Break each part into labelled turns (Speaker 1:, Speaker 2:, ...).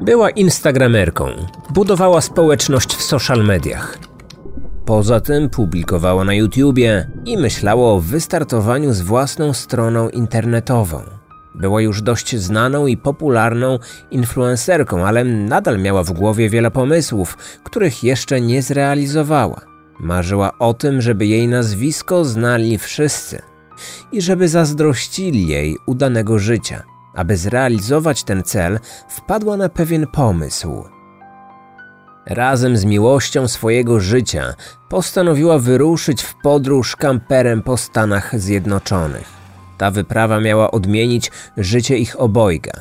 Speaker 1: Była instagramerką, budowała społeczność w social mediach. Poza tym publikowała na YouTubie i myślała o wystartowaniu z własną stroną internetową. Była już dość znaną i popularną influencerką, ale nadal miała w głowie wiele pomysłów, których jeszcze nie zrealizowała. Marzyła o tym, żeby jej nazwisko znali wszyscy i żeby zazdrościli jej udanego życia. Aby zrealizować ten cel, wpadła na pewien pomysł. Razem z miłością swojego życia postanowiła wyruszyć w podróż kamperem po Stanach Zjednoczonych. Ta wyprawa miała odmienić życie ich obojga.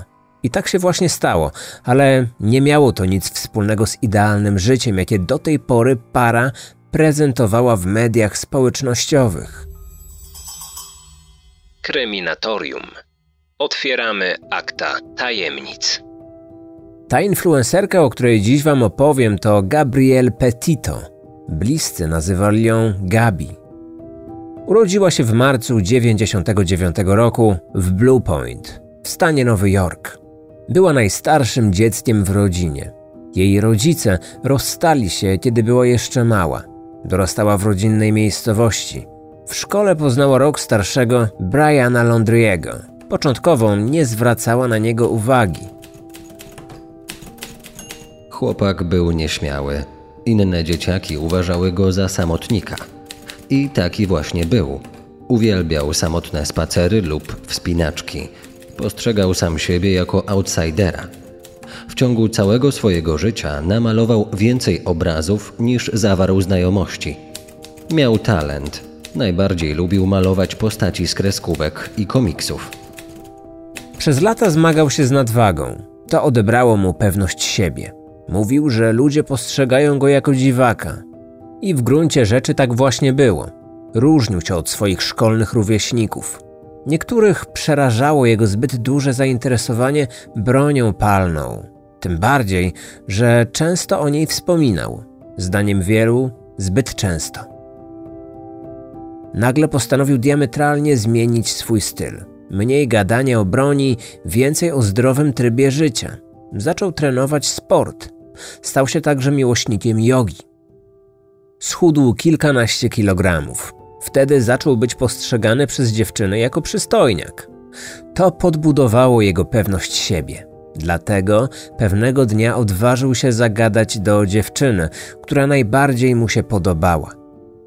Speaker 1: I tak się właśnie stało, ale nie miało to nic wspólnego z idealnym życiem, jakie do tej pory para prezentowała w mediach społecznościowych.
Speaker 2: Kryminatorium. Otwieramy akta tajemnic.
Speaker 1: Ta influencerka, o której dziś Wam opowiem, to Gabrielle Petito. Bliscy nazywali ją Gabi. Urodziła się w marcu 1999 roku w Blue Point, w stanie Nowy Jork. Była najstarszym dzieckiem w rodzinie. Jej rodzice rozstali się, kiedy była jeszcze mała. Dorastała w rodzinnej miejscowości. W szkole poznała rok starszego Briana Londriego. Początkowo nie zwracała na niego uwagi.
Speaker 3: Chłopak był nieśmiały. Inne dzieciaki uważały go za samotnika. I taki właśnie był. Uwielbiał samotne spacery lub wspinaczki. Postrzegał sam siebie jako outsidera. W ciągu całego swojego życia namalował więcej obrazów niż zawarł znajomości. Miał talent. Najbardziej lubił malować postaci z kreskówek i komiksów.
Speaker 1: Przez lata zmagał się z nadwagą. To odebrało mu pewność siebie. Mówił, że ludzie postrzegają go jako dziwaka. I w gruncie rzeczy tak właśnie było. Różnił się od swoich szkolnych rówieśników. Niektórych przerażało jego zbyt duże zainteresowanie bronią palną. Tym bardziej, że często o niej wspominał. Zdaniem wielu, zbyt często. Nagle postanowił diametralnie zmienić swój styl. Mniej gadania o broni, więcej o zdrowym trybie życia. Zaczął trenować sport. Stał się także miłośnikiem jogi. Schudł kilkanaście kilogramów. Wtedy zaczął być postrzegany przez dziewczyny jako przystojniak. To podbudowało jego pewność siebie. Dlatego pewnego dnia odważył się zagadać do dziewczyny, która najbardziej mu się podobała.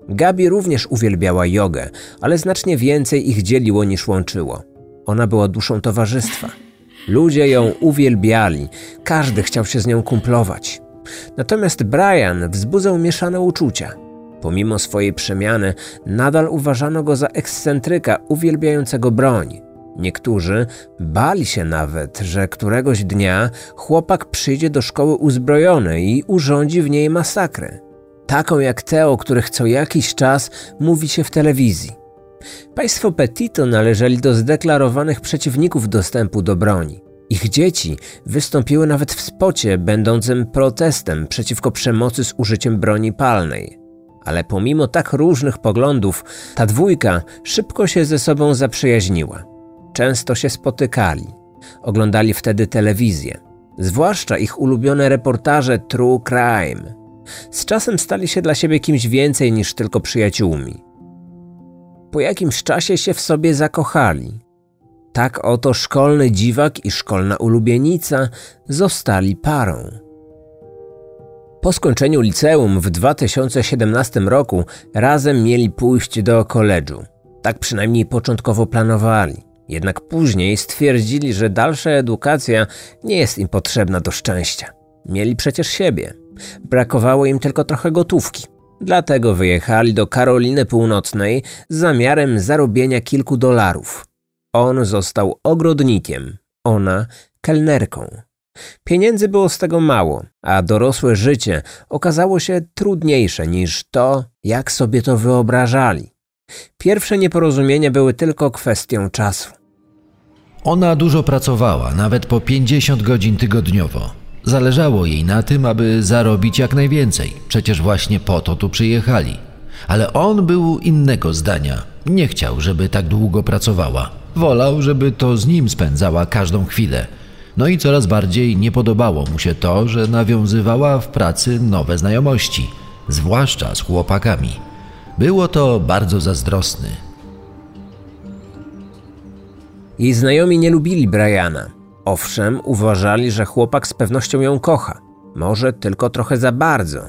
Speaker 1: Gabi również uwielbiała jogę, ale znacznie więcej ich dzieliło niż łączyło. Ona była duszą towarzystwa. Ludzie ją uwielbiali, każdy chciał się z nią kumplować. Natomiast Brian wzbudzał mieszane uczucia. Pomimo swojej przemiany, nadal uważano go za ekscentryka uwielbiającego broń. Niektórzy bali się nawet, że któregoś dnia chłopak przyjdzie do szkoły uzbrojony i urządzi w niej masakrę. Taką jak te, o których co jakiś czas mówi się w telewizji. Państwo Petito należeli do zdeklarowanych przeciwników dostępu do broni. Ich dzieci wystąpiły nawet w spocie będącym protestem przeciwko przemocy z użyciem broni palnej. Ale pomimo tak różnych poglądów, ta dwójka szybko się ze sobą zaprzyjaźniła. Często się spotykali. Oglądali wtedy telewizję. Zwłaszcza ich ulubione reportaże True Crime. Z czasem stali się dla siebie kimś więcej niż tylko przyjaciółmi. Po jakimś czasie się w sobie zakochali. Tak oto szkolny dziwak i szkolna ulubienica zostali parą. Po skończeniu liceum w 2017 roku razem mieli pójść do koledżu. Tak przynajmniej początkowo planowali. Jednak później stwierdzili, że dalsza edukacja nie jest im potrzebna do szczęścia. Mieli przecież siebie. Brakowało im tylko trochę gotówki. Dlatego wyjechali do Karoliny Północnej z zamiarem zarobienia kilku dolarów. On został ogrodnikiem, ona kelnerką. Pieniędzy było z tego mało, a dorosłe życie okazało się trudniejsze niż to, jak sobie to wyobrażali. Pierwsze nieporozumienia były tylko kwestią czasu.
Speaker 4: Ona dużo pracowała, nawet po 50 godzin tygodniowo. Zależało jej na tym, aby zarobić jak najwięcej. Przecież właśnie po to tu przyjechali. Ale on był innego zdania. Nie chciał, żeby tak długo pracowała. Wolał, żeby to z nim spędzała każdą chwilę. No i coraz bardziej nie podobało mu się to, że nawiązywała w pracy nowe znajomości, zwłaszcza z chłopakami. Było to bardzo zazdrosny.
Speaker 1: Jej znajomi nie lubili Briana. Owszem, uważali, że chłopak z pewnością ją kocha. Może tylko trochę za bardzo.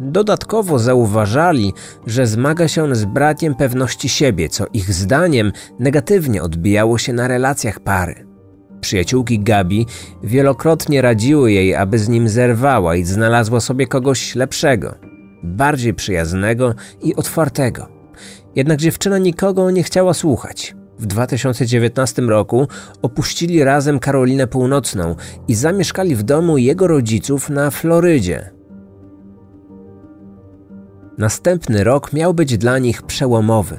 Speaker 1: Dodatkowo zauważali, że zmaga się on z brakiem pewności siebie, co ich zdaniem negatywnie odbijało się na relacjach pary. Przyjaciółki Gabi wielokrotnie radziły jej, aby z nim zerwała i znalazła sobie kogoś lepszego, bardziej przyjaznego i otwartego. Jednak dziewczyna nikogo nie chciała słuchać. W 2019 roku opuścili razem Karolinę Północną i zamieszkali w domu jego rodziców na Florydzie. Następny rok miał być dla nich przełomowy.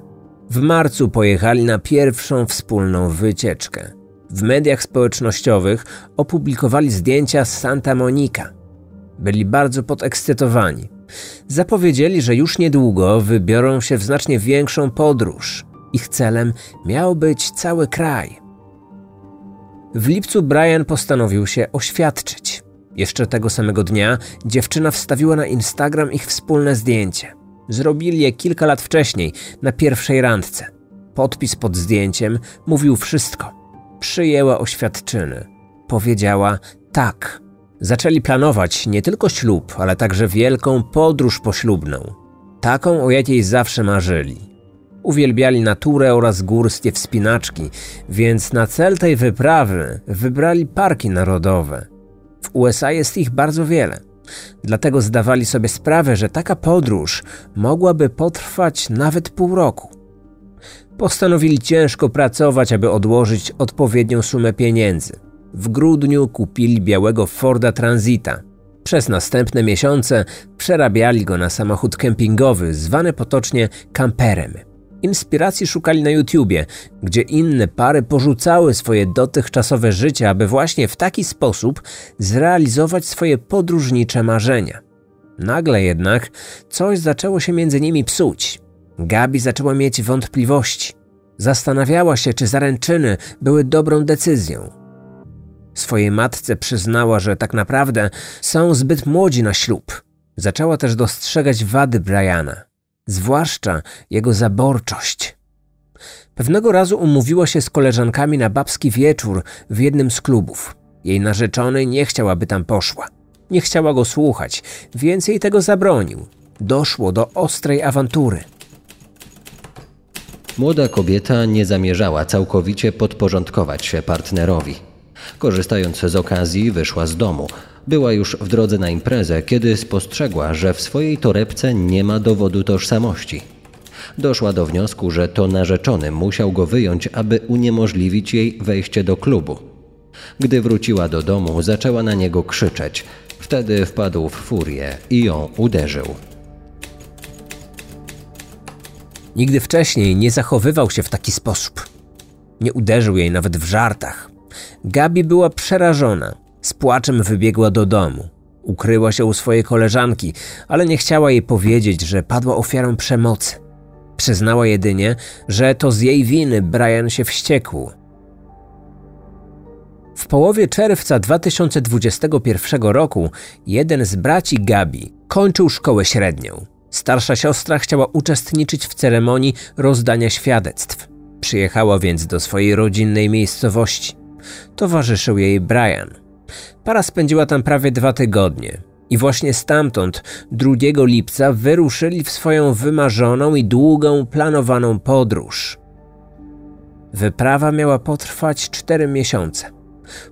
Speaker 1: W marcu pojechali na pierwszą wspólną wycieczkę. W mediach społecznościowych opublikowali zdjęcia z Santa Monica. Byli bardzo podekscytowani. Zapowiedzieli, że już niedługo wybiorą się w znacznie większą podróż. Ich celem miał być cały kraj. W lipcu Brian postanowił się oświadczyć. Jeszcze tego samego dnia dziewczyna wstawiła na Instagram ich wspólne zdjęcie. Zrobili je kilka lat wcześniej, na pierwszej randce. Podpis pod zdjęciem mówił wszystko. Przyjęła oświadczyny. Powiedziała tak. Zaczęli planować nie tylko ślub, ale także wielką podróż poślubną. Taką, o jakiej zawsze marzyli. Uwielbiali naturę oraz górskie wspinaczki, więc na cel tej wyprawy wybrali parki narodowe. W USA jest ich bardzo wiele. Dlatego zdawali sobie sprawę, że taka podróż mogłaby potrwać nawet pół roku. Postanowili ciężko pracować, aby odłożyć odpowiednią sumę pieniędzy. W grudniu kupili białego Forda Transita. Przez następne miesiące przerabiali go na samochód kempingowy, zwany potocznie kamperem. Inspiracji szukali na YouTubie, gdzie inne pary porzucały swoje dotychczasowe życie, aby właśnie w taki sposób zrealizować swoje podróżnicze marzenia. Nagle jednak coś zaczęło się między nimi psuć. Gabi zaczęła mieć wątpliwości. Zastanawiała się, czy zaręczyny były dobrą decyzją. Swojej matce przyznała, że tak naprawdę są zbyt młodzi na ślub. Zaczęła też dostrzegać wady Briana zwłaszcza jego zaborczość. Pewnego razu umówiła się z koleżankami na babski wieczór w jednym z klubów. Jej narzeczony nie chciał, aby tam poszła. Nie chciała go słuchać, więc jej tego zabronił. Doszło do ostrej awantury.
Speaker 3: Młoda kobieta nie zamierzała całkowicie podporządkować się partnerowi. Korzystając z okazji, wyszła z domu, była już w drodze na imprezę, kiedy spostrzegła, że w swojej torebce nie ma dowodu tożsamości. Doszła do wniosku, że to narzeczony musiał go wyjąć, aby uniemożliwić jej wejście do klubu. Gdy wróciła do domu, zaczęła na niego krzyczeć. Wtedy wpadł w furię i ją uderzył.
Speaker 1: Nigdy wcześniej nie zachowywał się w taki sposób. Nie uderzył jej nawet w żartach. Gabi była przerażona. Z płaczem wybiegła do domu. Ukryła się u swojej koleżanki, ale nie chciała jej powiedzieć, że padła ofiarą przemocy. Przyznała jedynie, że to z jej winy Brian się wściekł. W połowie czerwca 2021 roku jeden z braci Gabi kończył szkołę średnią. Starsza siostra chciała uczestniczyć w ceremonii rozdania świadectw. Przyjechała więc do swojej rodzinnej miejscowości. Towarzyszył jej Brian. Para spędziła tam prawie dwa tygodnie. I właśnie stamtąd, 2 lipca, wyruszyli w swoją wymarzoną i długą, planowaną podróż. Wyprawa miała potrwać cztery miesiące.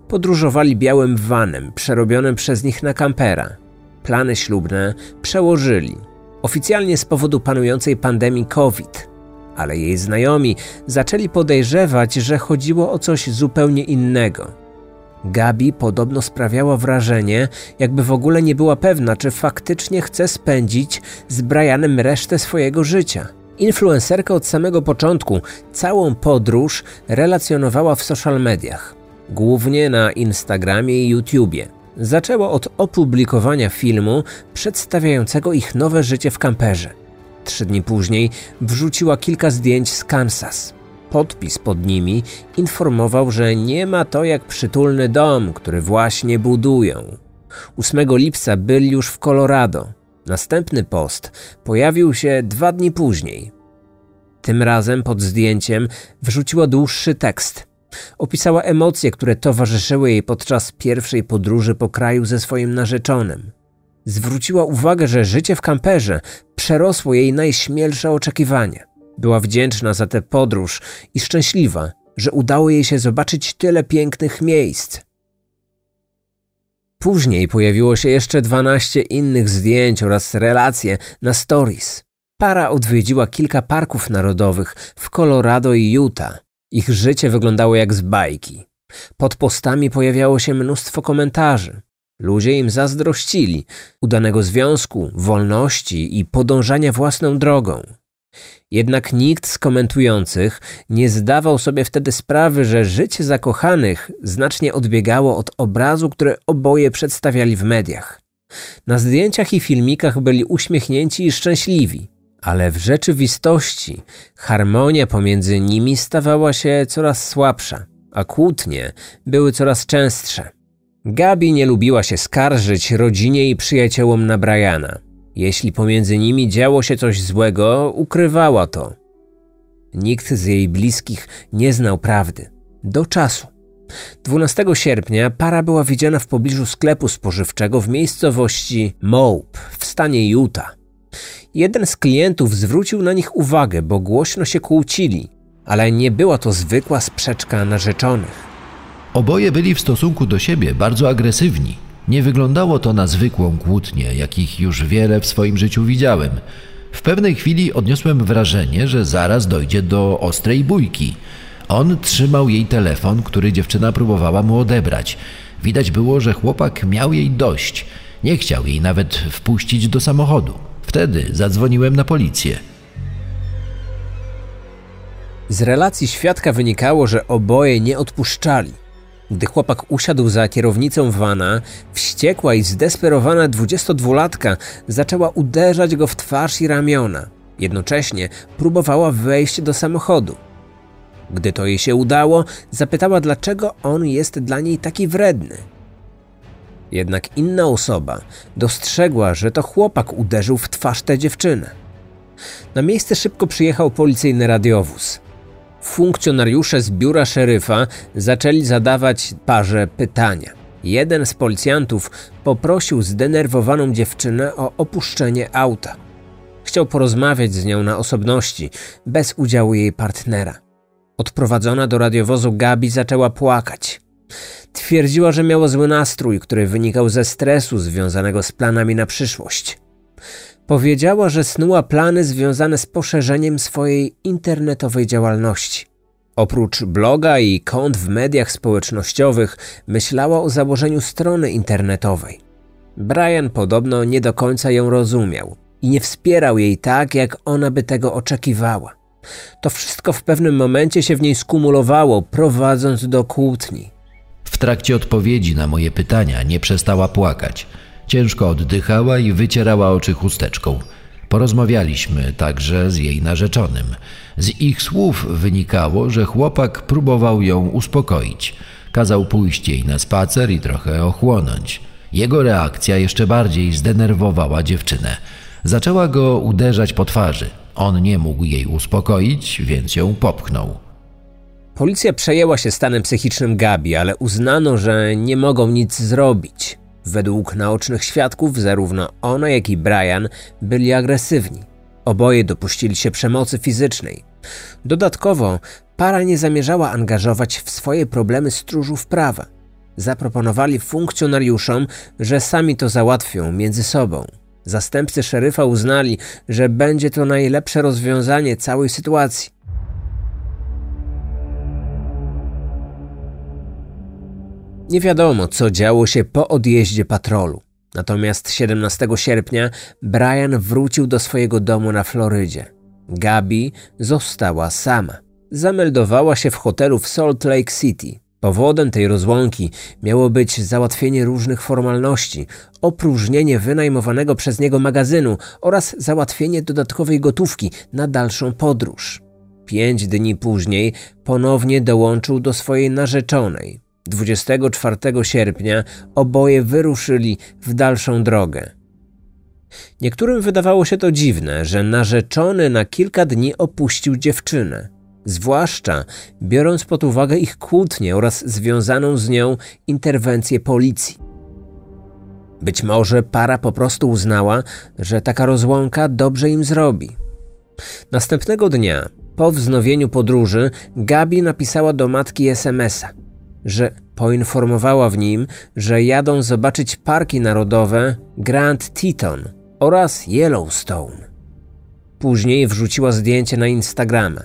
Speaker 1: Podróżowali białym vanem, przerobionym przez nich na kampera. Plany ślubne przełożyli. Oficjalnie z powodu panującej pandemii COVID, ale jej znajomi zaczęli podejrzewać, że chodziło o coś zupełnie innego. Gabi podobno sprawiała wrażenie, jakby w ogóle nie była pewna, czy faktycznie chce spędzić z Brianem resztę swojego życia. Influencerka od samego początku całą podróż relacjonowała w social mediach, głównie na Instagramie i YouTubie. Zaczęła od opublikowania filmu przedstawiającego ich nowe życie w kamperze. Trzy dni później wrzuciła kilka zdjęć z Kansas. Podpis pod nimi informował, że nie ma to jak przytulny dom, który właśnie budują. 8 lipca byli już w Colorado. Następny post pojawił się dwa dni później. Tym razem pod zdjęciem wrzuciła dłuższy tekst. Opisała emocje, które towarzyszyły jej podczas pierwszej podróży po kraju ze swoim narzeczonym. Zwróciła uwagę, że życie w kamperze przerosło jej najśmielsze oczekiwania. Była wdzięczna za tę podróż i szczęśliwa, że udało jej się zobaczyć tyle pięknych miejsc. Później pojawiło się jeszcze 12 innych zdjęć oraz relacje na stories. Para odwiedziła kilka parków narodowych w Colorado i Utah. Ich życie wyglądało jak z bajki. Pod postami pojawiało się mnóstwo komentarzy. Ludzie im zazdrościli udanego związku, wolności i podążania własną drogą. Jednak nikt z komentujących nie zdawał sobie wtedy sprawy, że życie zakochanych znacznie odbiegało od obrazu, który oboje przedstawiali w mediach. Na zdjęciach i filmikach byli uśmiechnięci i szczęśliwi, ale w rzeczywistości harmonia pomiędzy nimi stawała się coraz słabsza, a kłótnie były coraz częstsze. Gabi nie lubiła się skarżyć rodzinie i przyjaciołom na Briana. Jeśli pomiędzy nimi działo się coś złego, ukrywała to. Nikt z jej bliskich nie znał prawdy. Do czasu. 12 sierpnia para była widziana w pobliżu sklepu spożywczego w miejscowości Mope w stanie Utah. Jeden z klientów zwrócił na nich uwagę, bo głośno się kłócili, ale nie była to zwykła sprzeczka narzeczonych.
Speaker 4: Oboje byli w stosunku do siebie bardzo agresywni. Nie wyglądało to na zwykłą kłótnię, jakich już wiele w swoim życiu widziałem. W pewnej chwili odniosłem wrażenie, że zaraz dojdzie do ostrej bójki. On trzymał jej telefon, który dziewczyna próbowała mu odebrać. Widać było, że chłopak miał jej dość. Nie chciał jej nawet wpuścić do samochodu. Wtedy zadzwoniłem na policję.
Speaker 1: Z relacji świadka wynikało, że oboje nie odpuszczali. Gdy chłopak usiadł za kierownicą wana, wściekła i zdesperowana 22-latka zaczęła uderzać go w twarz i ramiona. Jednocześnie próbowała wejść do samochodu. Gdy to jej się udało, zapytała, dlaczego on jest dla niej taki wredny. Jednak inna osoba dostrzegła, że to chłopak uderzył w twarz tę dziewczynę. Na miejsce szybko przyjechał policyjny radiowóz. Funkcjonariusze z biura szeryfa zaczęli zadawać parze pytania. Jeden z policjantów poprosił zdenerwowaną dziewczynę o opuszczenie auta. Chciał porozmawiać z nią na osobności, bez udziału jej partnera. Odprowadzona do radiowozu Gabi zaczęła płakać. Twierdziła, że miała zły nastrój, który wynikał ze stresu związanego z planami na przyszłość. Powiedziała, że snuła plany związane z poszerzeniem swojej internetowej działalności. Oprócz bloga i kont w mediach społecznościowych, myślała o założeniu strony internetowej. Brian podobno nie do końca ją rozumiał i nie wspierał jej tak, jak ona by tego oczekiwała. To wszystko w pewnym momencie się w niej skumulowało, prowadząc do kłótni.
Speaker 4: W trakcie odpowiedzi na moje pytania nie przestała płakać. Ciężko oddychała i wycierała oczy chusteczką. Porozmawialiśmy także z jej narzeczonym. Z ich słów wynikało, że chłopak próbował ją uspokoić. Kazał pójść jej na spacer i trochę ochłonąć. Jego reakcja jeszcze bardziej zdenerwowała dziewczynę. Zaczęła go uderzać po twarzy. On nie mógł jej uspokoić, więc ją popchnął.
Speaker 1: Policja przejęła się stanem psychicznym Gabi, ale uznano, że nie mogą nic zrobić. Według naocznych świadków, zarówno ona, jak i Brian byli agresywni. Oboje dopuścili się przemocy fizycznej. Dodatkowo, para nie zamierzała angażować w swoje problemy stróżów prawa. Zaproponowali funkcjonariuszom, że sami to załatwią między sobą. Zastępcy szeryfa uznali, że będzie to najlepsze rozwiązanie całej sytuacji. Nie wiadomo, co działo się po odjeździe patrolu. Natomiast 17 sierpnia Brian wrócił do swojego domu na Florydzie. Gabi została sama. Zameldowała się w hotelu w Salt Lake City. Powodem tej rozłąki miało być załatwienie różnych formalności, opróżnienie wynajmowanego przez niego magazynu oraz załatwienie dodatkowej gotówki na dalszą podróż. Pięć dni później ponownie dołączył do swojej narzeczonej. 24 sierpnia oboje wyruszyli w dalszą drogę. Niektórym wydawało się to dziwne, że narzeczony na kilka dni opuścił dziewczynę, zwłaszcza biorąc pod uwagę ich kłótnię oraz związaną z nią interwencję policji. Być może para po prostu uznała, że taka rozłąka dobrze im zrobi. Następnego dnia, po wznowieniu podróży, Gabi napisała do matki SMS-a, że poinformowała w nim, że jadą zobaczyć parki narodowe Grand Teton oraz Yellowstone. Później wrzuciła zdjęcie na Instagrama.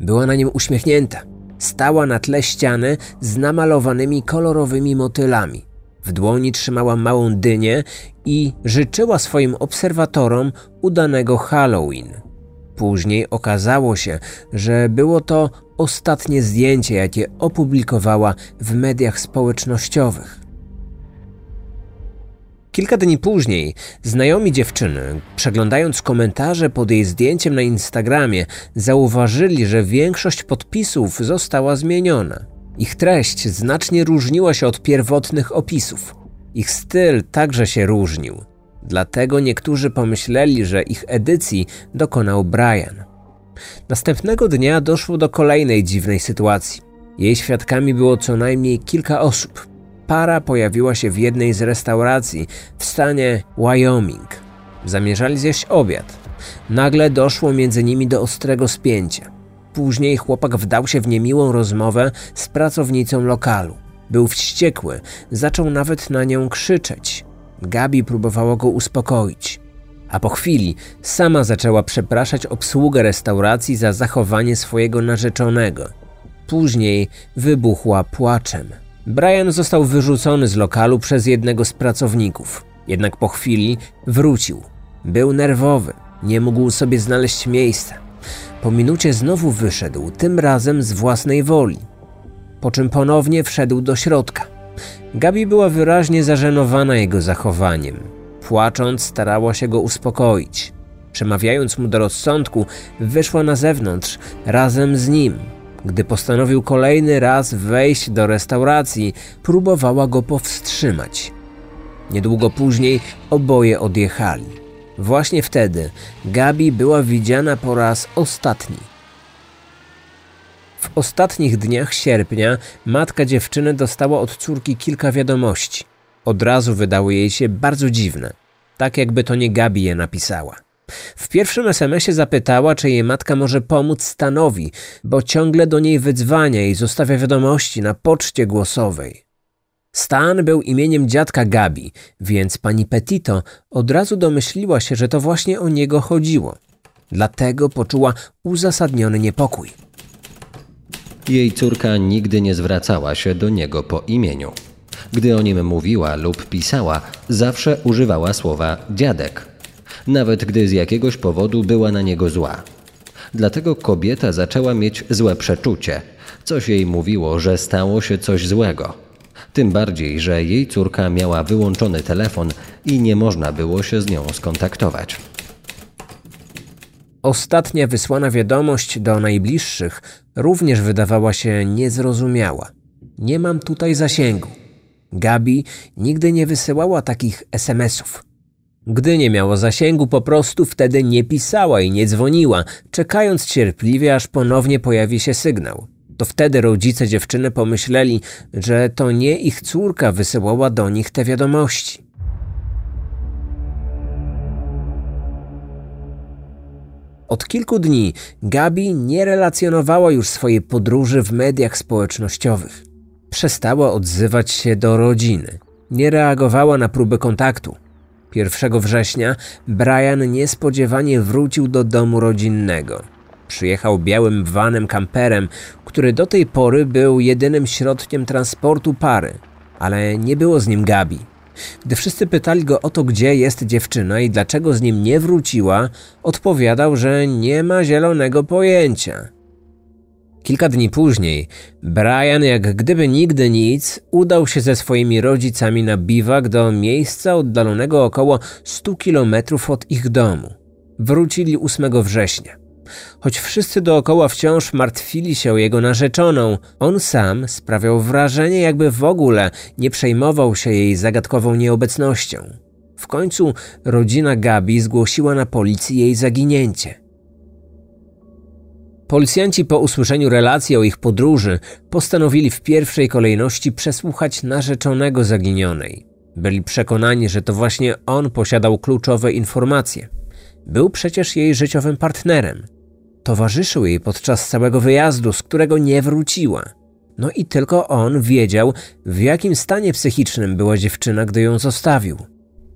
Speaker 1: Była na nim uśmiechnięta. Stała na tle ściany z namalowanymi kolorowymi motylami. W dłoni trzymała małą dynię i życzyła swoim obserwatorom udanego Halloween. Później okazało się, że było to ostatnie zdjęcie, jakie opublikowała w mediach społecznościowych. Kilka dni później znajomi dziewczyny, przeglądając komentarze pod jej zdjęciem na Instagramie, zauważyli, że większość podpisów została zmieniona. Ich treść znacznie różniła się od pierwotnych opisów. Ich styl także się różnił. Dlatego niektórzy pomyśleli, że ich edycji dokonał Brian. Następnego dnia doszło do kolejnej dziwnej sytuacji. Jej świadkami było co najmniej kilka osób. Para pojawiła się w jednej z restauracji w stanie Wyoming. Zamierzali zjeść obiad. Nagle doszło między nimi do ostrego spięcia. Później chłopak wdał się w niemiłą rozmowę z pracownicą lokalu. Był wściekły, zaczął nawet na nią krzyczeć. Gabi próbowała go uspokoić. A po chwili sama zaczęła przepraszać obsługę restauracji za zachowanie swojego narzeczonego. Później wybuchła płaczem. Brian został wyrzucony z lokalu przez jednego z pracowników. Jednak po chwili wrócił. Był nerwowy, nie mógł sobie znaleźć miejsca. Po minucie znowu wyszedł, tym razem z własnej woli. Po czym ponownie wszedł do środka. Gabi była wyraźnie zażenowana jego zachowaniem. Płacząc, starała się go uspokoić. Przemawiając mu do rozsądku, wyszła na zewnątrz razem z nim. Gdy postanowił kolejny raz wejść do restauracji, próbowała go powstrzymać. Niedługo później oboje odjechali. Właśnie wtedy Gabi była widziana po raz ostatni. W ostatnich dniach sierpnia matka dziewczyny dostała od córki kilka wiadomości. Od razu wydały jej się bardzo dziwne, tak jakby to nie Gabi je napisała. W pierwszym SMS-ie zapytała, czy jej matka może pomóc Stanowi, bo ciągle do niej wydzwania i zostawia wiadomości na poczcie głosowej. Stan był imieniem dziadka Gabi, więc pani Petito od razu domyśliła się, że to właśnie o niego chodziło. Dlatego poczuła uzasadniony niepokój.
Speaker 3: Jej córka nigdy nie zwracała się do niego po imieniu. Gdy o nim mówiła lub pisała, zawsze używała słowa dziadek, nawet gdy z jakiegoś powodu była na niego zła. Dlatego kobieta zaczęła mieć złe przeczucie. Coś jej mówiło, że stało się coś złego. Tym bardziej, że jej córka miała wyłączony telefon i nie można było się z nią skontaktować.
Speaker 1: Ostatnia wysłana wiadomość do najbliższych również wydawała się niezrozumiała. Nie mam tutaj zasięgu. Gabi nigdy nie wysyłała takich SMS-ów. Gdy nie miała zasięgu, po prostu wtedy nie pisała i nie dzwoniła, czekając cierpliwie, aż ponownie pojawi się sygnał. To wtedy rodzice dziewczyny pomyśleli, że to nie ich córka wysyłała do nich te wiadomości. Od kilku dni Gabi nie relacjonowała już swojej podróży w mediach społecznościowych. Przestała odzywać się do rodziny. Nie reagowała na próby kontaktu. 1 września Brian niespodziewanie wrócił do domu rodzinnego. Przyjechał białym vanem kamperem, który do tej pory był jedynym środkiem transportu pary, ale nie było z nim Gabi. Gdy wszyscy pytali go o to, gdzie jest dziewczyna i dlaczego z nim nie wróciła, odpowiadał, że nie ma zielonego pojęcia. Kilka dni później, Brian, jak gdyby nigdy nic, udał się ze swoimi rodzicami na biwak do miejsca oddalonego około 100 kilometrów od ich domu. Wrócili 8 września. Choć wszyscy dookoła wciąż martwili się o jego narzeczoną, on sam sprawiał wrażenie, jakby w ogóle nie przejmował się jej zagadkową nieobecnością. W końcu rodzina Gabi zgłosiła na policji jej zaginięcie. Policjanci po usłyszeniu relacji o ich podróży postanowili w pierwszej kolejności przesłuchać narzeczonego zaginionej. Byli przekonani, że to właśnie on posiadał kluczowe informacje. Był przecież jej życiowym partnerem. Towarzyszył jej podczas całego wyjazdu, z którego nie wróciła. No i tylko on wiedział, w jakim stanie psychicznym była dziewczyna, gdy ją zostawił.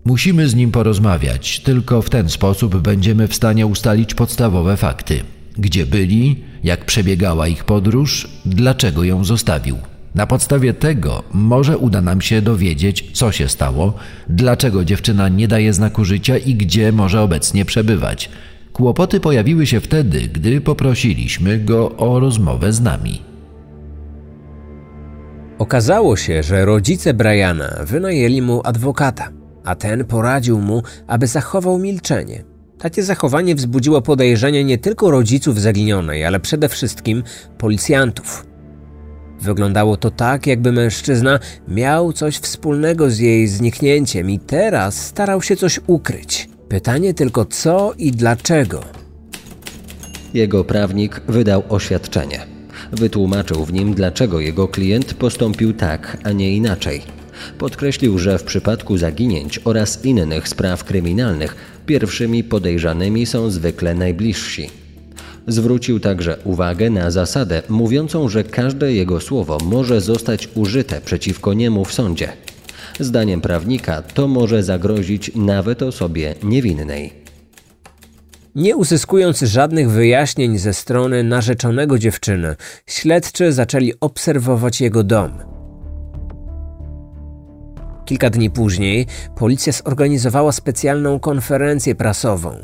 Speaker 4: Musimy z nim porozmawiać, tylko w ten sposób będziemy w stanie ustalić podstawowe fakty. Gdzie byli, jak przebiegała ich podróż, dlaczego ją zostawił. Na podstawie tego może uda nam się dowiedzieć, co się stało, dlaczego dziewczyna nie daje znaku życia i gdzie może obecnie przebywać. Kłopoty pojawiły się wtedy, gdy poprosiliśmy go o rozmowę z nami.
Speaker 1: Okazało się, że rodzice Briana wynajęli mu adwokata, a ten poradził mu, aby zachował milczenie. Takie zachowanie wzbudziło podejrzenie nie tylko rodziców zaginionej, ale przede wszystkim policjantów. Wyglądało to tak, jakby mężczyzna miał coś wspólnego z jej zniknięciem i teraz starał się coś ukryć. Pytanie tylko co i dlaczego.
Speaker 3: Jego prawnik wydał oświadczenie. Wytłumaczył w nim, dlaczego jego klient postąpił tak, a nie inaczej. Podkreślił, że w przypadku zaginięć oraz innych spraw kryminalnych pierwszymi podejrzanymi są zwykle najbliżsi. Zwrócił także uwagę na zasadę mówiącą, że każde jego słowo może zostać użyte przeciwko niemu w sądzie. Zdaniem prawnika to może zagrozić nawet osobie niewinnej.
Speaker 1: Nie uzyskując żadnych wyjaśnień ze strony narzeczonego dziewczyny, śledczy zaczęli obserwować jego dom. Kilka dni później policja zorganizowała specjalną konferencję prasową.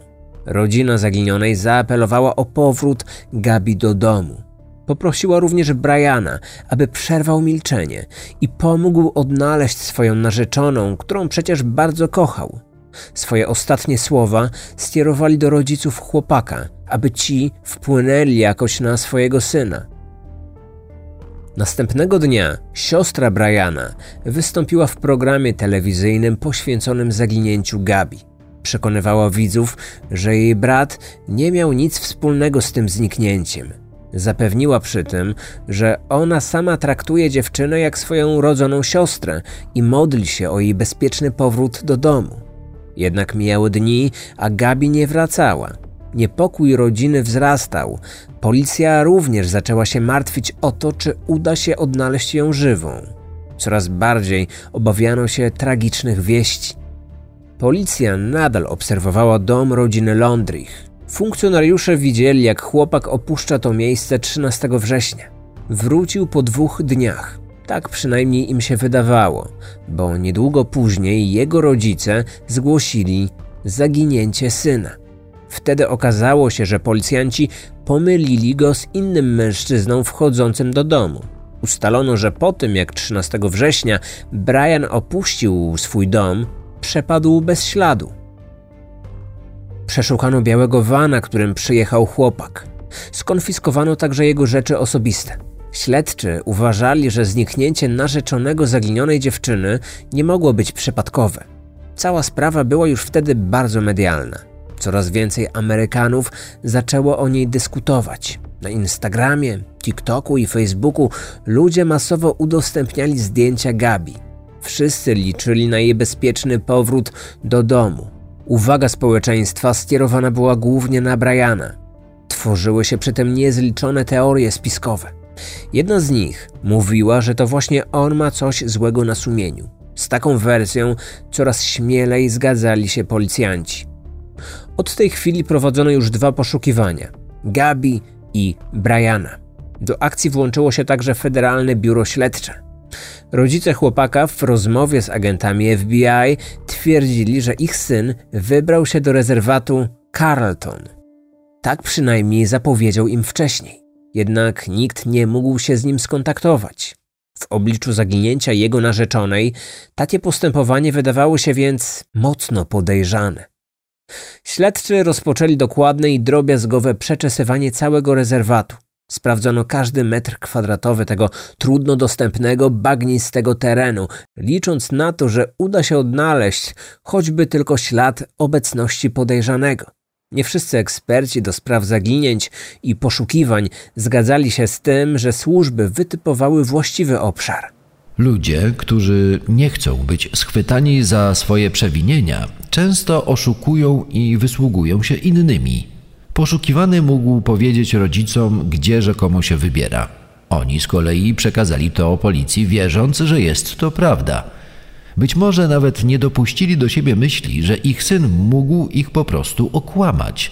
Speaker 1: Rodzina zaginionej zaapelowała o powrót Gabi do domu. Poprosiła również Briana, aby przerwał milczenie i pomógł odnaleźć swoją narzeczoną, którą przecież bardzo kochał. Swoje ostatnie słowa skierowali do rodziców chłopaka, aby ci wpłynęli jakoś na swojego syna. Następnego dnia siostra Briana wystąpiła w programie telewizyjnym poświęconym zaginięciu Gabi. Przekonywała widzów, że jej brat nie miał nic wspólnego z tym zniknięciem. Zapewniła przy tym, że ona sama traktuje dziewczynę jak swoją rodzoną siostrę i modli się o jej bezpieczny powrót do domu. Jednak mijały dni, a Gabi nie wracała. Niepokój rodziny wzrastał. Policja również zaczęła się martwić o to, czy uda się odnaleźć ją żywą. Coraz bardziej obawiano się tragicznych wieści. Policja nadal obserwowała dom rodziny Londrich. Funkcjonariusze widzieli, jak chłopak opuszcza to miejsce 13 września. Wrócił po dwóch dniach. Tak przynajmniej im się wydawało, bo niedługo później jego rodzice zgłosili zaginięcie syna. Wtedy okazało się, że policjanci pomylili go z innym mężczyzną wchodzącym do domu. Ustalono, że po tym jak 13 września Brian opuścił swój dom, przepadł bez śladu. Przeszukano białego wana, którym przyjechał chłopak. Skonfiskowano także jego rzeczy osobiste. Śledczy uważali, że zniknięcie narzeczonego zaginionej dziewczyny nie mogło być przypadkowe. Cała sprawa była już wtedy bardzo medialna. Coraz więcej Amerykanów zaczęło o niej dyskutować. Na Instagramie, TikToku i Facebooku ludzie masowo udostępniali zdjęcia Gabi. Wszyscy liczyli na jej bezpieczny powrót do domu. Uwaga społeczeństwa skierowana była głównie na Briana. Tworzyły się przy tym niezliczone teorie spiskowe. Jedna z nich mówiła, że to właśnie on ma coś złego na sumieniu. Z taką wersją coraz śmielej zgadzali się policjanci. Od tej chwili prowadzono już dwa poszukiwania: Gabi i Briana. Do akcji włączyło się także Federalne Biuro Śledcze. Rodzice chłopaka w rozmowie z agentami FBI twierdzili, że ich syn wybrał się do rezerwatu Carlton. Tak przynajmniej zapowiedział im wcześniej. Jednak nikt nie mógł się z nim skontaktować. W obliczu zaginięcia jego narzeczonej takie postępowanie wydawało się więc mocno podejrzane. Śledczy rozpoczęli dokładne i drobiazgowe przeczesywanie całego rezerwatu. Sprawdzono każdy metr kwadratowy tego trudno dostępnego, bagnistego terenu, licząc na to, że uda się odnaleźć choćby tylko ślad obecności podejrzanego. Nie wszyscy eksperci do spraw zaginięć i poszukiwań zgadzali się z tym, że służby wytypowały właściwy obszar.
Speaker 4: Ludzie, którzy nie chcą być schwytani za swoje przewinienia, często oszukują i wysługują się innymi. Poszukiwany mógł powiedzieć rodzicom, gdzie rzekomo się wybiera. Oni z kolei przekazali to policji, wierząc, że jest to prawda. Być może nawet nie dopuścili do siebie myśli, że ich syn mógł ich po prostu okłamać.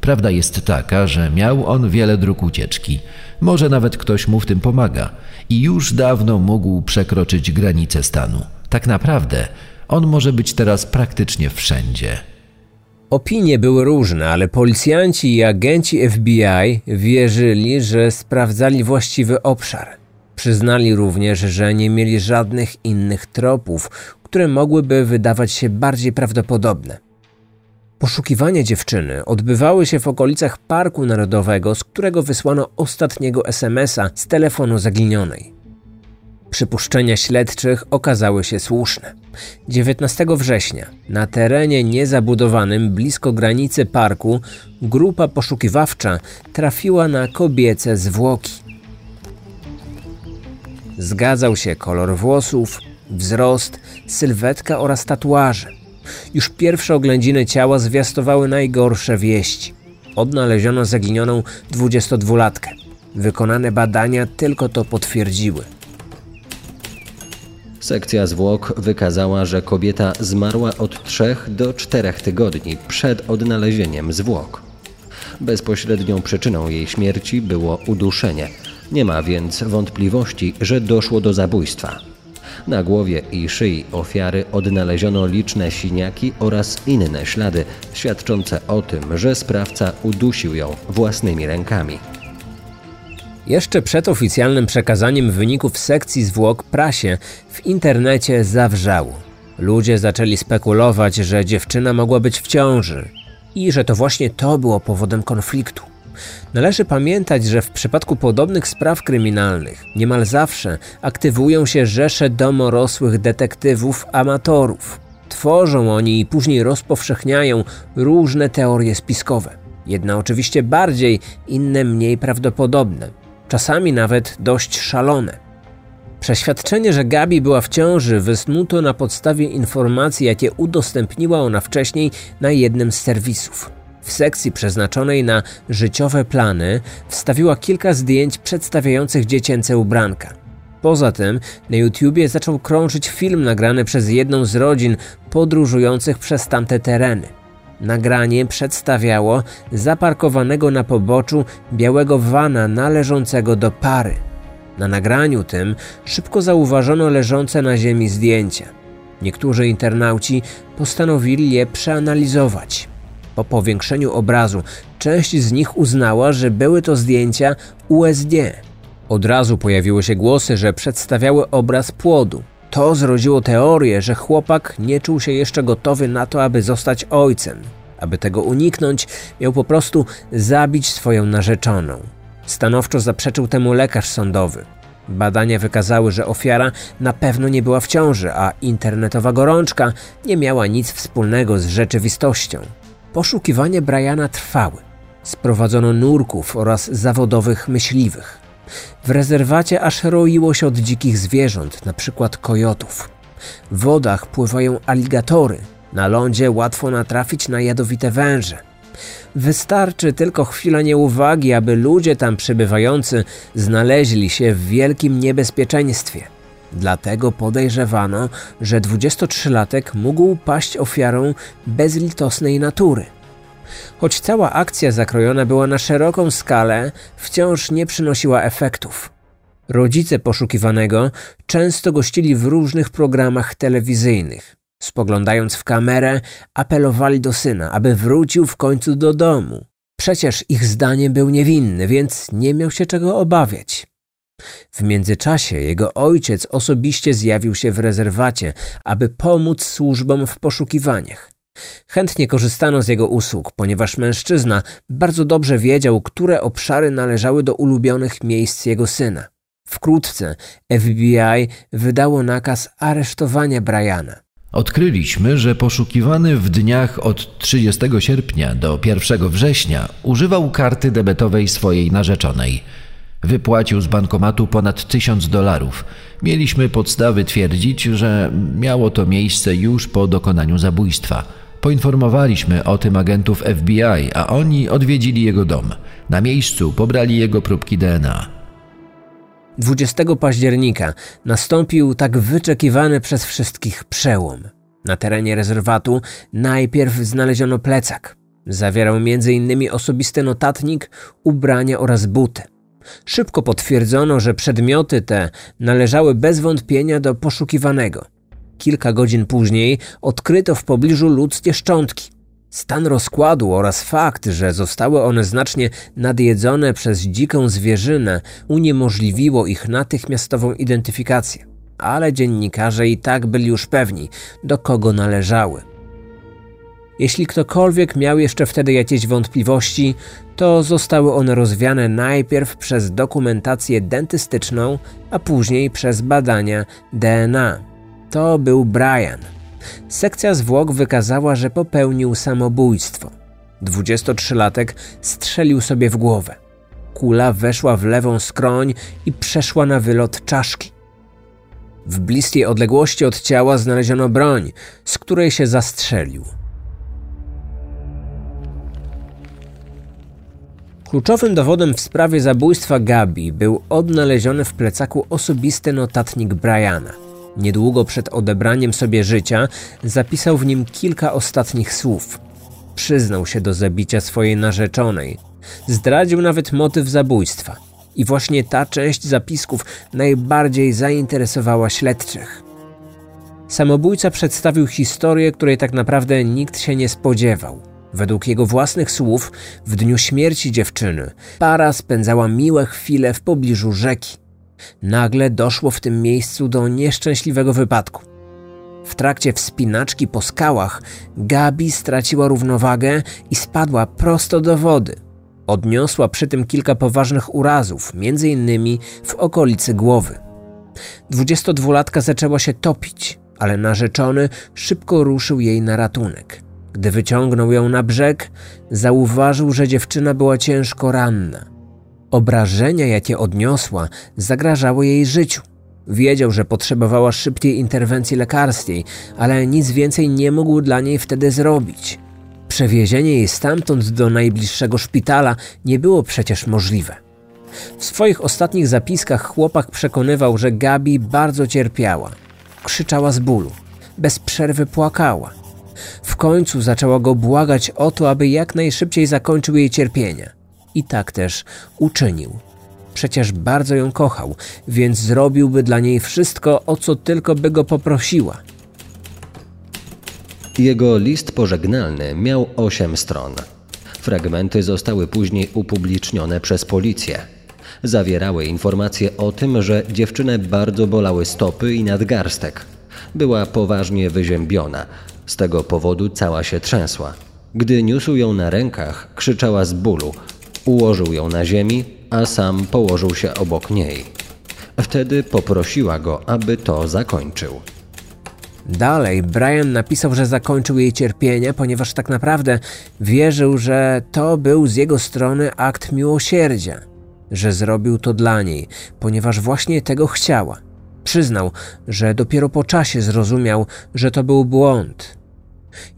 Speaker 4: Prawda jest taka, że miał on wiele dróg ucieczki. Może nawet ktoś mu w tym pomaga i już dawno mógł przekroczyć granice stanu. Tak naprawdę on może być teraz praktycznie wszędzie.
Speaker 1: Opinie były różne, ale policjanci i agenci FBI wierzyli, że sprawdzali właściwy obszar. Przyznali również, że nie mieli żadnych innych tropów, które mogłyby wydawać się bardziej prawdopodobne. Poszukiwania dziewczyny odbywały się w okolicach Parku Narodowego, z którego wysłano ostatniego SMS-a z telefonu zaginionej. Przypuszczenia śledczych okazały się słuszne. 19 września na terenie niezabudowanym blisko granicy parku grupa poszukiwawcza trafiła na kobiece zwłoki. Zgadzał się kolor włosów, wzrost, sylwetka oraz tatuaże. Już pierwsze oględziny ciała zwiastowały najgorsze wieści. Odnaleziono zaginioną 22-latkę. Wykonane badania tylko to potwierdziły.
Speaker 3: Sekcja zwłok wykazała, że kobieta zmarła od 3 do 4 tygodni przed odnalezieniem zwłok. Bezpośrednią przyczyną jej śmierci było uduszenie. Nie ma więc wątpliwości, że doszło do zabójstwa. Na głowie i szyi ofiary odnaleziono liczne siniaki oraz inne ślady świadczące o tym, że sprawca udusił ją własnymi rękami.
Speaker 1: Jeszcze przed oficjalnym przekazaniem wyników sekcji zwłok prasie w internecie zawrzało. Ludzie zaczęli spekulować, że dziewczyna mogła być w ciąży i że to właśnie to było powodem konfliktu. Należy pamiętać, że w przypadku podobnych spraw kryminalnych niemal zawsze aktywują się rzesze domorosłych detektywów amatorów. Tworzą oni i później rozpowszechniają różne teorie spiskowe. Jedne oczywiście bardziej, inne mniej prawdopodobne czasami nawet dość szalone. Przeświadczenie, że Gabi była w ciąży, wysnuto na podstawie informacji, jakie udostępniła ona wcześniej na jednym z serwisów. W sekcji przeznaczonej na życiowe plany wstawiła kilka zdjęć przedstawiających dziecięce ubranka. Poza tym na YouTubie zaczął krążyć film nagrany przez jedną z rodzin podróżujących przez tamte tereny. Nagranie przedstawiało zaparkowanego na poboczu białego wana należącego do pary. Na nagraniu tym szybko zauważono leżące na ziemi zdjęcia. Niektórzy internauci postanowili je przeanalizować. Po powiększeniu obrazu część z nich uznała, że były to zdjęcia USD. Od razu pojawiły się głosy, że przedstawiały obraz płodu. To zrodziło teorię, że chłopak nie czuł się jeszcze gotowy na to, aby zostać ojcem. Aby tego uniknąć, miał po prostu zabić swoją narzeczoną. Stanowczo zaprzeczył temu lekarz sądowy. Badania wykazały, że ofiara na pewno nie była w ciąży, a internetowa gorączka nie miała nic wspólnego z rzeczywistością. Poszukiwania Briana trwały. Sprowadzono nurków oraz zawodowych myśliwych. W rezerwacie aż roiło się od dzikich zwierząt, np. kojotów. W wodach pływają aligatory, na lądzie łatwo natrafić na jadowite węże. Wystarczy tylko chwila nieuwagi, aby ludzie tam przebywający znaleźli się w wielkim niebezpieczeństwie. Dlatego podejrzewano, że 23-latek mógł paść ofiarą bezlitosnej natury. Choć cała akcja zakrojona była na szeroką skalę, wciąż nie przynosiła efektów. Rodzice poszukiwanego często gościli w różnych programach telewizyjnych. Spoglądając w kamerę, apelowali do syna, aby wrócił w końcu do domu. Przecież ich zdaniem był niewinny, więc nie miał się czego obawiać. W międzyczasie jego ojciec osobiście zjawił się w rezerwacie, aby pomóc służbom w poszukiwaniach. Chętnie korzystano z jego usług, ponieważ mężczyzna bardzo dobrze wiedział, które obszary należały do ulubionych miejsc jego syna. Wkrótce FBI wydało nakaz aresztowania Briana.
Speaker 4: Odkryliśmy, że poszukiwany w dniach od 30 sierpnia do 1 września używał karty debetowej swojej narzeczonej. Wypłacił z bankomatu ponad 1000 dolarów. Mieliśmy podstawy twierdzić, że miało to miejsce już po dokonaniu zabójstwa. Poinformowaliśmy o tym agentów FBI, a oni odwiedzili jego dom. Na miejscu pobrali jego próbki DNA.
Speaker 1: 20 października nastąpił tak wyczekiwany przez wszystkich przełom. Na terenie rezerwatu najpierw znaleziono plecak. Zawierał m.in. osobisty notatnik, ubrania oraz buty. Szybko potwierdzono, że przedmioty te należały bez wątpienia do poszukiwanego. Kilka godzin później odkryto w pobliżu ludzkie szczątki. Stan rozkładu oraz fakt, że zostały one znacznie nadjedzone przez dziką zwierzynę, uniemożliwiło ich natychmiastową identyfikację. Ale dziennikarze i tak byli już pewni, do kogo należały. Jeśli ktokolwiek miał jeszcze wtedy jakieś wątpliwości, to zostały one rozwiane najpierw przez dokumentację dentystyczną, a później przez badania DNA. To był Brian. Sekcja zwłok wykazała, że popełnił samobójstwo. 23-latek strzelił sobie w głowę. Kula weszła w lewą skroń i przeszła na wylot czaszki. W bliskiej odległości od ciała znaleziono broń, z której się zastrzelił. Kluczowym dowodem w sprawie zabójstwa Gabi był odnaleziony w plecaku osobisty notatnik Briana. Niedługo przed odebraniem sobie życia zapisał w nim kilka ostatnich słów. Przyznał się do zabicia swojej narzeczonej. Zdradził nawet motyw zabójstwa. I właśnie ta część zapisków najbardziej zainteresowała śledczych. Samobójca przedstawił historię, której tak naprawdę nikt się nie spodziewał. Według jego własnych słów, w dniu śmierci dziewczyny, para spędzała miłe chwile w pobliżu rzeki. Nagle doszło w tym miejscu do nieszczęśliwego wypadku. W trakcie wspinaczki po skałach Gabi straciła równowagę i spadła prosto do wody. Odniosła przy tym kilka poważnych urazów, innymi w okolicy głowy. 22-latka zaczęła się topić, ale narzeczony szybko ruszył jej na ratunek. Gdy wyciągnął ją na brzeg, zauważył, że dziewczyna była ciężko ranna. Obrażenia, jakie odniosła, zagrażały jej życiu. Wiedział, że potrzebowała szybkiej interwencji lekarskiej, ale nic więcej nie mógł dla niej wtedy zrobić. Przewiezienie jej stamtąd do najbliższego szpitala nie było przecież możliwe. W swoich ostatnich zapiskach chłopak przekonywał, że Gabi bardzo cierpiała. Krzyczała z bólu, bez przerwy płakała. W końcu zaczęła go błagać o to, aby jak najszybciej zakończył jej cierpienia. I tak też uczynił. Przecież bardzo ją kochał, więc zrobiłby dla niej wszystko, o co tylko by go poprosiła.
Speaker 3: Jego list pożegnalny miał osiem stron. Fragmenty zostały później upublicznione przez policję. Zawierały informacje o tym, że dziewczynę bardzo bolały stopy i nadgarstek. Była poważnie wyziębiona, z tego powodu cała się trzęsła. Gdy niósł ją na rękach, krzyczała z bólu. Ułożył ją na ziemi, a sam położył się obok niej. Wtedy poprosiła go, aby to zakończył.
Speaker 1: Dalej, Brian napisał, że zakończył jej cierpienie, ponieważ tak naprawdę wierzył, że to był z jego strony akt miłosierdzia, że zrobił to dla niej, ponieważ właśnie tego chciała. Przyznał, że dopiero po czasie zrozumiał, że to był błąd,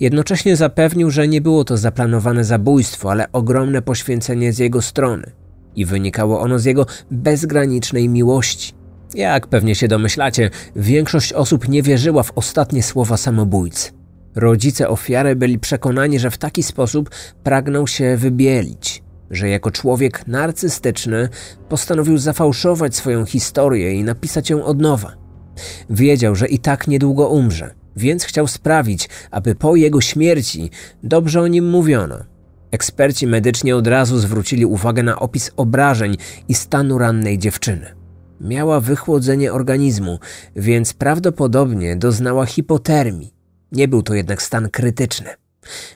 Speaker 1: Jednocześnie zapewnił, że nie było to zaplanowane zabójstwo, ale ogromne poświęcenie z jego strony i wynikało ono z jego bezgranicznej miłości. Jak pewnie się domyślacie, większość osób nie wierzyła w ostatnie słowa samobójcy. Rodzice ofiary byli przekonani, że w taki sposób pragnął się wybielić, że jako człowiek narcystyczny postanowił zafałszować swoją historię i napisać ją od nowa. Wiedział, że i tak niedługo umrze więc chciał sprawić, aby po jego śmierci dobrze o nim mówiono. Eksperci medyczni od razu zwrócili uwagę na opis obrażeń i stanu rannej dziewczyny. Miała wychłodzenie organizmu, więc prawdopodobnie doznała hipotermii. Nie był to jednak stan krytyczny.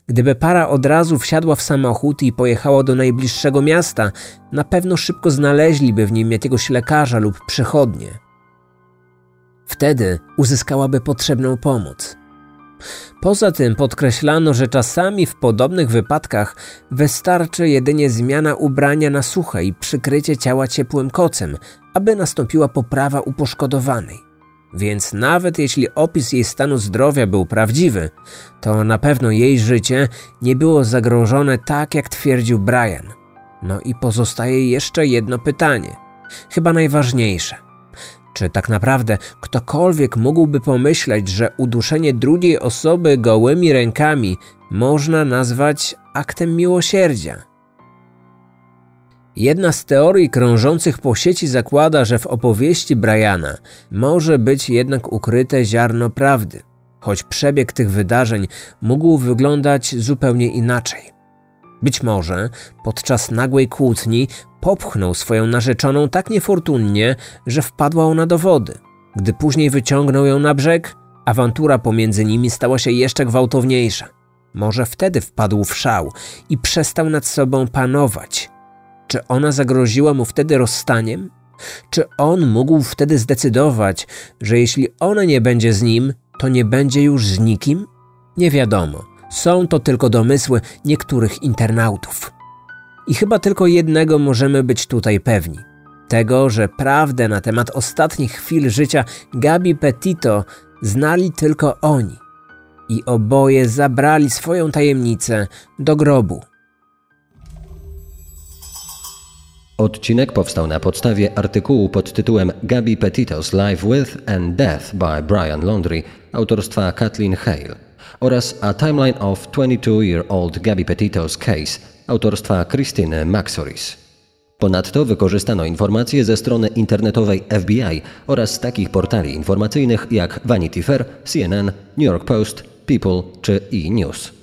Speaker 1: Gdyby para od razu wsiadła w samochód i pojechała do najbliższego miasta, na pewno szybko znaleźliby w nim jakiegoś lekarza lub przychodnie. Wtedy uzyskałaby potrzebną pomoc. Poza tym podkreślano, że czasami w podobnych wypadkach wystarczy jedynie zmiana ubrania na suche i przykrycie ciała ciepłym kocem, aby nastąpiła poprawa u poszkodowanej. Więc nawet jeśli opis jej stanu zdrowia był prawdziwy, to na pewno jej życie nie było zagrożone tak, jak twierdził Brian. No i pozostaje jeszcze jedno pytanie, chyba najważniejsze. Czy tak naprawdę ktokolwiek mógłby pomyśleć, że uduszenie drugiej osoby gołymi rękami można nazwać aktem miłosierdzia? Jedna z teorii krążących po sieci zakłada, że w opowieści Briana może być jednak ukryte ziarno prawdy, choć przebieg tych wydarzeń mógł wyglądać zupełnie inaczej. Być może podczas nagłej kłótni popchnął swoją narzeczoną tak niefortunnie, że wpadła ona do wody. Gdy później wyciągnął ją na brzeg, awantura pomiędzy nimi stała się jeszcze gwałtowniejsza. Może wtedy wpadł w szał i przestał nad sobą panować. Czy ona zagroziła mu wtedy rozstaniem? Czy on mógł wtedy zdecydować, że jeśli ona nie będzie z nim, to nie będzie już z nikim? Nie wiadomo. Są to tylko domysły niektórych internautów. I chyba tylko jednego możemy być tutaj pewni. Tego, że prawdę na temat ostatnich chwil życia Gabi Petito znali tylko oni. I oboje zabrali swoją tajemnicę do grobu.
Speaker 3: Odcinek powstał na podstawie artykułu pod tytułem Gabi Petito's Life with and Death by Brian Laundrie autorstwa Kathleen Hale oraz A Timeline of 22-Year-Old Gabi Petito's Case autorstwa Christine Maxoris. Ponadto wykorzystano informacje ze strony internetowej FBI oraz takich portali informacyjnych jak Vanity Fair, CNN, New York Post, People czy E! News.